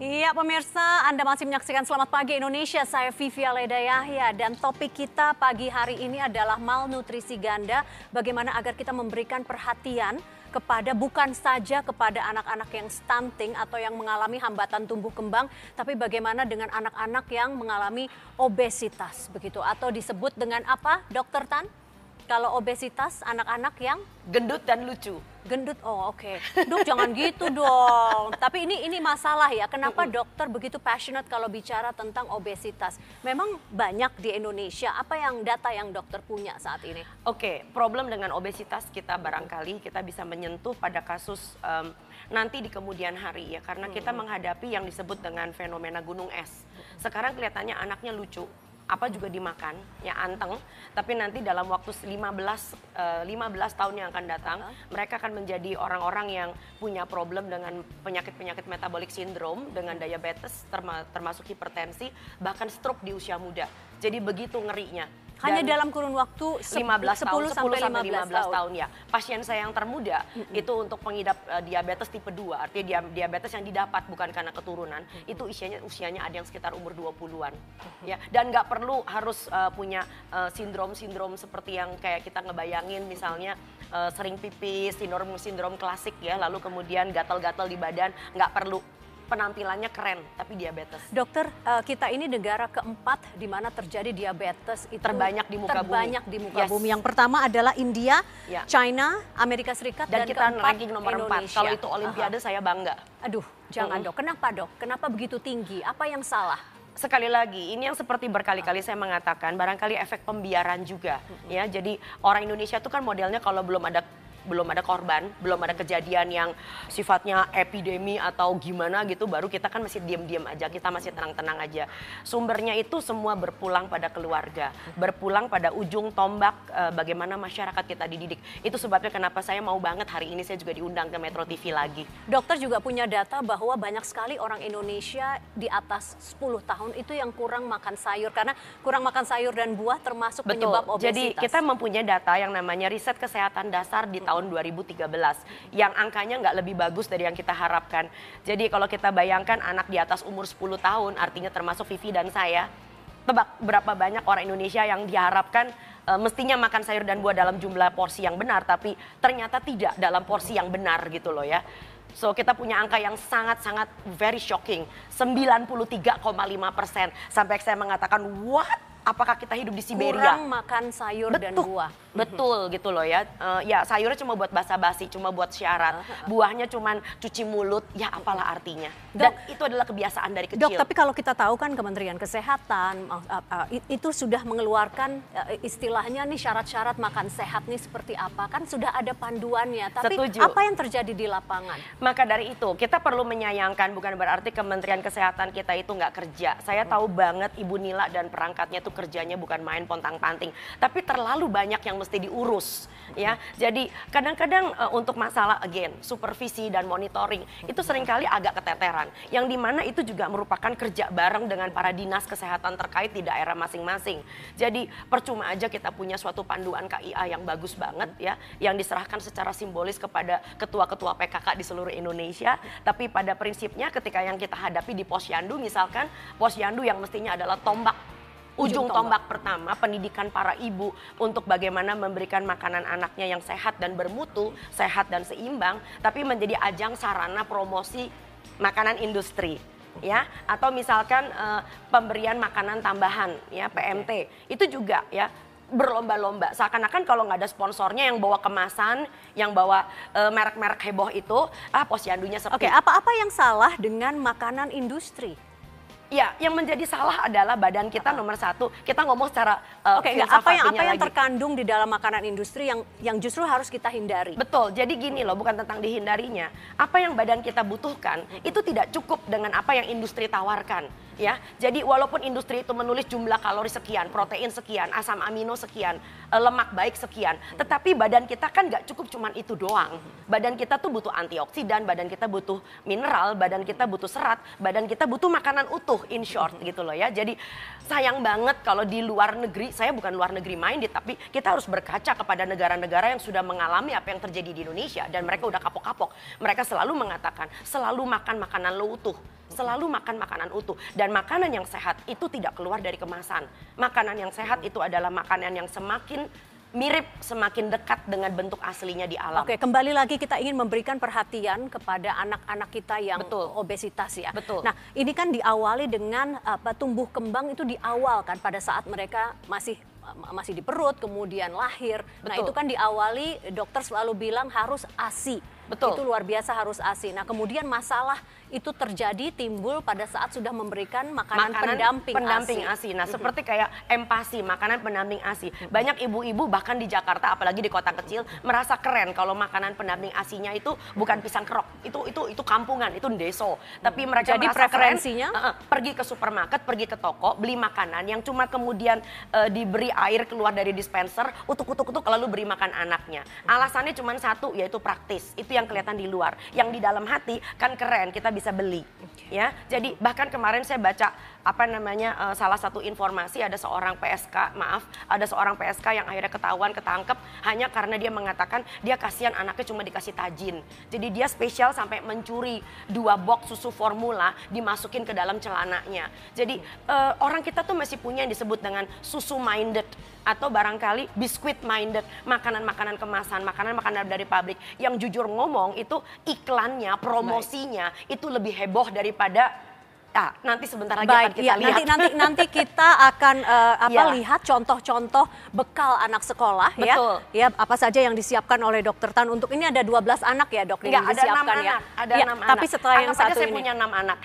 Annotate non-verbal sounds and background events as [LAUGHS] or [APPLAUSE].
Iya pemirsa, Anda masih menyaksikan Selamat Pagi Indonesia. Saya Vivi Aleda Yahya dan topik kita pagi hari ini adalah malnutrisi ganda. Bagaimana agar kita memberikan perhatian kepada bukan saja kepada anak-anak yang stunting atau yang mengalami hambatan tumbuh kembang, tapi bagaimana dengan anak-anak yang mengalami obesitas begitu atau disebut dengan apa, Dokter Tan? Kalau obesitas anak-anak yang gendut dan lucu. Gendut, oh oke. Okay. Dok jangan gitu dong. Tapi ini ini masalah ya. Kenapa dokter begitu passionate kalau bicara tentang obesitas? Memang banyak di Indonesia. Apa yang data yang dokter punya saat ini? Oke, okay, problem dengan obesitas kita barangkali kita bisa menyentuh pada kasus um, nanti di kemudian hari ya. Karena kita menghadapi yang disebut dengan fenomena gunung es. Sekarang kelihatannya anaknya lucu apa juga dimakan ya anteng. Tapi nanti dalam waktu 15 uh, 15 tahun yang akan datang uh. mereka akan menjadi orang-orang yang punya problem dengan penyakit-penyakit metabolik sindrom dengan diabetes terma termasuk hipertensi bahkan stroke di usia muda. Jadi begitu ngerinya hanya dalam kurun waktu 15 tahun, 10 sampai 15, 15 tahun. tahun ya. Pasien saya yang termuda mm -hmm. itu untuk pengidap uh, diabetes tipe 2, artinya diabetes yang didapat bukan karena keturunan, mm -hmm. itu usianya usianya ada yang sekitar umur 20-an. Mm -hmm. Ya, dan nggak perlu harus uh, punya sindrom-sindrom uh, seperti yang kayak kita ngebayangin misalnya uh, sering pipis, sindrom-sindrom klasik ya, lalu kemudian gatal-gatal di badan, nggak perlu penampilannya keren tapi diabetes. Dokter, uh, kita ini negara keempat di mana terjadi diabetes itu terbanyak di muka terbanyak bumi. di muka yes. bumi. Yang pertama adalah India, ya. China, Amerika Serikat dan, dan kita ranking nomor empat. Kalau itu Olimpiade Aha. saya bangga. Aduh, jangan uh -uh. dok. Kenapa dok? Kenapa begitu tinggi? Apa yang salah? sekali lagi ini yang seperti berkali-kali saya mengatakan barangkali efek pembiaran juga ya jadi orang Indonesia itu kan modelnya kalau belum ada belum ada korban, belum ada kejadian yang sifatnya epidemi atau gimana gitu, baru kita kan masih diam-diam aja, kita masih tenang-tenang aja. Sumbernya itu semua berpulang pada keluarga, berpulang pada ujung tombak e, bagaimana masyarakat kita dididik. Itu sebabnya kenapa saya mau banget hari ini saya juga diundang ke Metro TV lagi. Dokter juga punya data bahwa banyak sekali orang Indonesia di atas 10 tahun itu yang kurang makan sayur karena kurang makan sayur dan buah termasuk Betul. penyebab obesitas. Jadi kita mempunyai data yang namanya riset kesehatan dasar di tahun 2013 yang angkanya nggak lebih bagus dari yang kita harapkan. Jadi kalau kita bayangkan anak di atas umur 10 tahun artinya termasuk Vivi dan saya, tebak berapa banyak orang Indonesia yang diharapkan e, mestinya makan sayur dan buah dalam jumlah porsi yang benar tapi ternyata tidak dalam porsi yang benar gitu loh ya. So kita punya angka yang sangat-sangat very shocking, 93,5 persen. Sampai saya mengatakan, what? Apakah kita hidup di Siberia? Kurang makan sayur Betul. dan buah. Betul gitu loh ya. Uh, ya sayurnya cuma buat basa-basi, cuma buat syarat. Buahnya cuma cuci mulut, ya apalah artinya. Dan dok, itu adalah kebiasaan dari kecil. Dok, tapi kalau kita tahu kan Kementerian Kesehatan uh, uh, itu sudah mengeluarkan uh, istilahnya nih syarat-syarat makan sehat nih seperti apa. Kan sudah ada panduannya. Tapi Setuju. apa yang terjadi di lapangan? Maka dari itu kita perlu menyayangkan bukan berarti Kementerian Kesehatan kita itu nggak kerja. Saya tahu banget Ibu Nila dan perangkatnya tuh kerjanya bukan main pontang-panting. Tapi terlalu banyak yang mesti diurus ya. Jadi kadang-kadang uh, untuk masalah again supervisi dan monitoring itu sering kali agak keteteran. Yang di mana itu juga merupakan kerja bareng dengan para dinas kesehatan terkait di daerah masing-masing. Jadi percuma aja kita punya suatu panduan KIA yang bagus banget ya, yang diserahkan secara simbolis kepada ketua-ketua PKK di seluruh Indonesia. Tapi pada prinsipnya ketika yang kita hadapi di posyandu misalkan posyandu yang mestinya adalah tombak ujung tombak. pertama pendidikan para ibu untuk bagaimana memberikan makanan anaknya yang sehat dan bermutu, sehat dan seimbang, tapi menjadi ajang sarana promosi makanan industri ya. Atau misalkan uh, pemberian makanan tambahan ya PMT itu juga ya berlomba-lomba. Seakan-akan kalau nggak ada sponsornya yang bawa kemasan yang bawa uh, merek-merek heboh itu ah posyandunya seperti Oke, apa-apa yang salah dengan makanan industri? Ya, yang menjadi salah adalah badan kita nomor satu. Kita ngomong secara uh, Oke, okay, apa yang apa yang lagi. terkandung di dalam makanan industri yang yang justru harus kita hindari? Betul. Jadi gini loh, bukan tentang dihindarinya. Apa yang badan kita butuhkan itu tidak cukup dengan apa yang industri tawarkan ya. Jadi walaupun industri itu menulis jumlah kalori sekian, protein sekian, asam amino sekian, eh, lemak baik sekian, tetapi badan kita kan nggak cukup cuman itu doang. Badan kita tuh butuh antioksidan, badan kita butuh mineral, badan kita butuh serat, badan kita butuh makanan utuh in short gitu loh ya. Jadi sayang banget kalau di luar negeri, saya bukan luar negeri main, tapi kita harus berkaca kepada negara-negara yang sudah mengalami apa yang terjadi di Indonesia dan mereka udah kapok-kapok. Mereka selalu mengatakan, selalu makan makanan lo utuh selalu makan makanan utuh dan makanan yang sehat itu tidak keluar dari kemasan. Makanan yang sehat itu adalah makanan yang semakin mirip semakin dekat dengan bentuk aslinya di alam. Oke, kembali lagi kita ingin memberikan perhatian kepada anak-anak kita yang Betul. obesitas ya. Betul. Nah, ini kan diawali dengan apa tumbuh kembang itu di awal kan pada saat mereka masih masih di perut kemudian lahir. Nah, Betul. itu kan diawali dokter selalu bilang harus ASI. Betul. Itu luar biasa harus ASI. Nah, kemudian masalah itu terjadi timbul pada saat sudah memberikan makanan, pendamping, pendamping ASI. ASI. Nah, seperti kayak empasi, makanan pendamping ASI. Banyak ibu-ibu bahkan di Jakarta apalagi di kota kecil merasa keren kalau makanan pendamping ASINya itu bukan pisang kerok. Itu itu itu kampungan, itu deso. Tapi mereka Jadi merasa preferensinya? keren, uh-uh, pergi ke supermarket, pergi ke toko, beli makanan yang cuma kemudian uh, diberi air keluar dari dispenser, utuk-utuk-utuk lalu beri makan anaknya. Alasannya cuma satu yaitu praktis. Itu yang kelihatan di luar. Yang di dalam hati kan keren, kita bisa beli. Ya. Jadi bahkan kemarin saya baca apa namanya uh, salah satu informasi ada seorang PSK, maaf, ada seorang PSK yang akhirnya ketahuan ketangkep hanya karena dia mengatakan dia kasihan anaknya cuma dikasih tajin. Jadi dia spesial sampai mencuri dua box susu formula dimasukin ke dalam celananya. Jadi uh, orang kita tuh masih punya yang disebut dengan susu minded atau barangkali biskuit minded, makanan-makanan kemasan, makanan-makanan dari pabrik yang jujur ngomong itu iklannya, promosinya itu lebih heboh daripada Ah, nanti sebentar lagi akan Baik, kita ya, lihat. nanti nanti nanti kita [LAUGHS] akan eh, apa Ya. lihat contoh-contoh bekal anak sekolah Betul. ya. Ya, apa saja yang disiapkan oleh Dokter Tan untuk ini ada 12 anak ya, Dok yang Enggak, ada disiapkan ya. anak, ada Ya, enam Tapi anak. setelah yang Anggap aja satu saya ini. punya enam anak.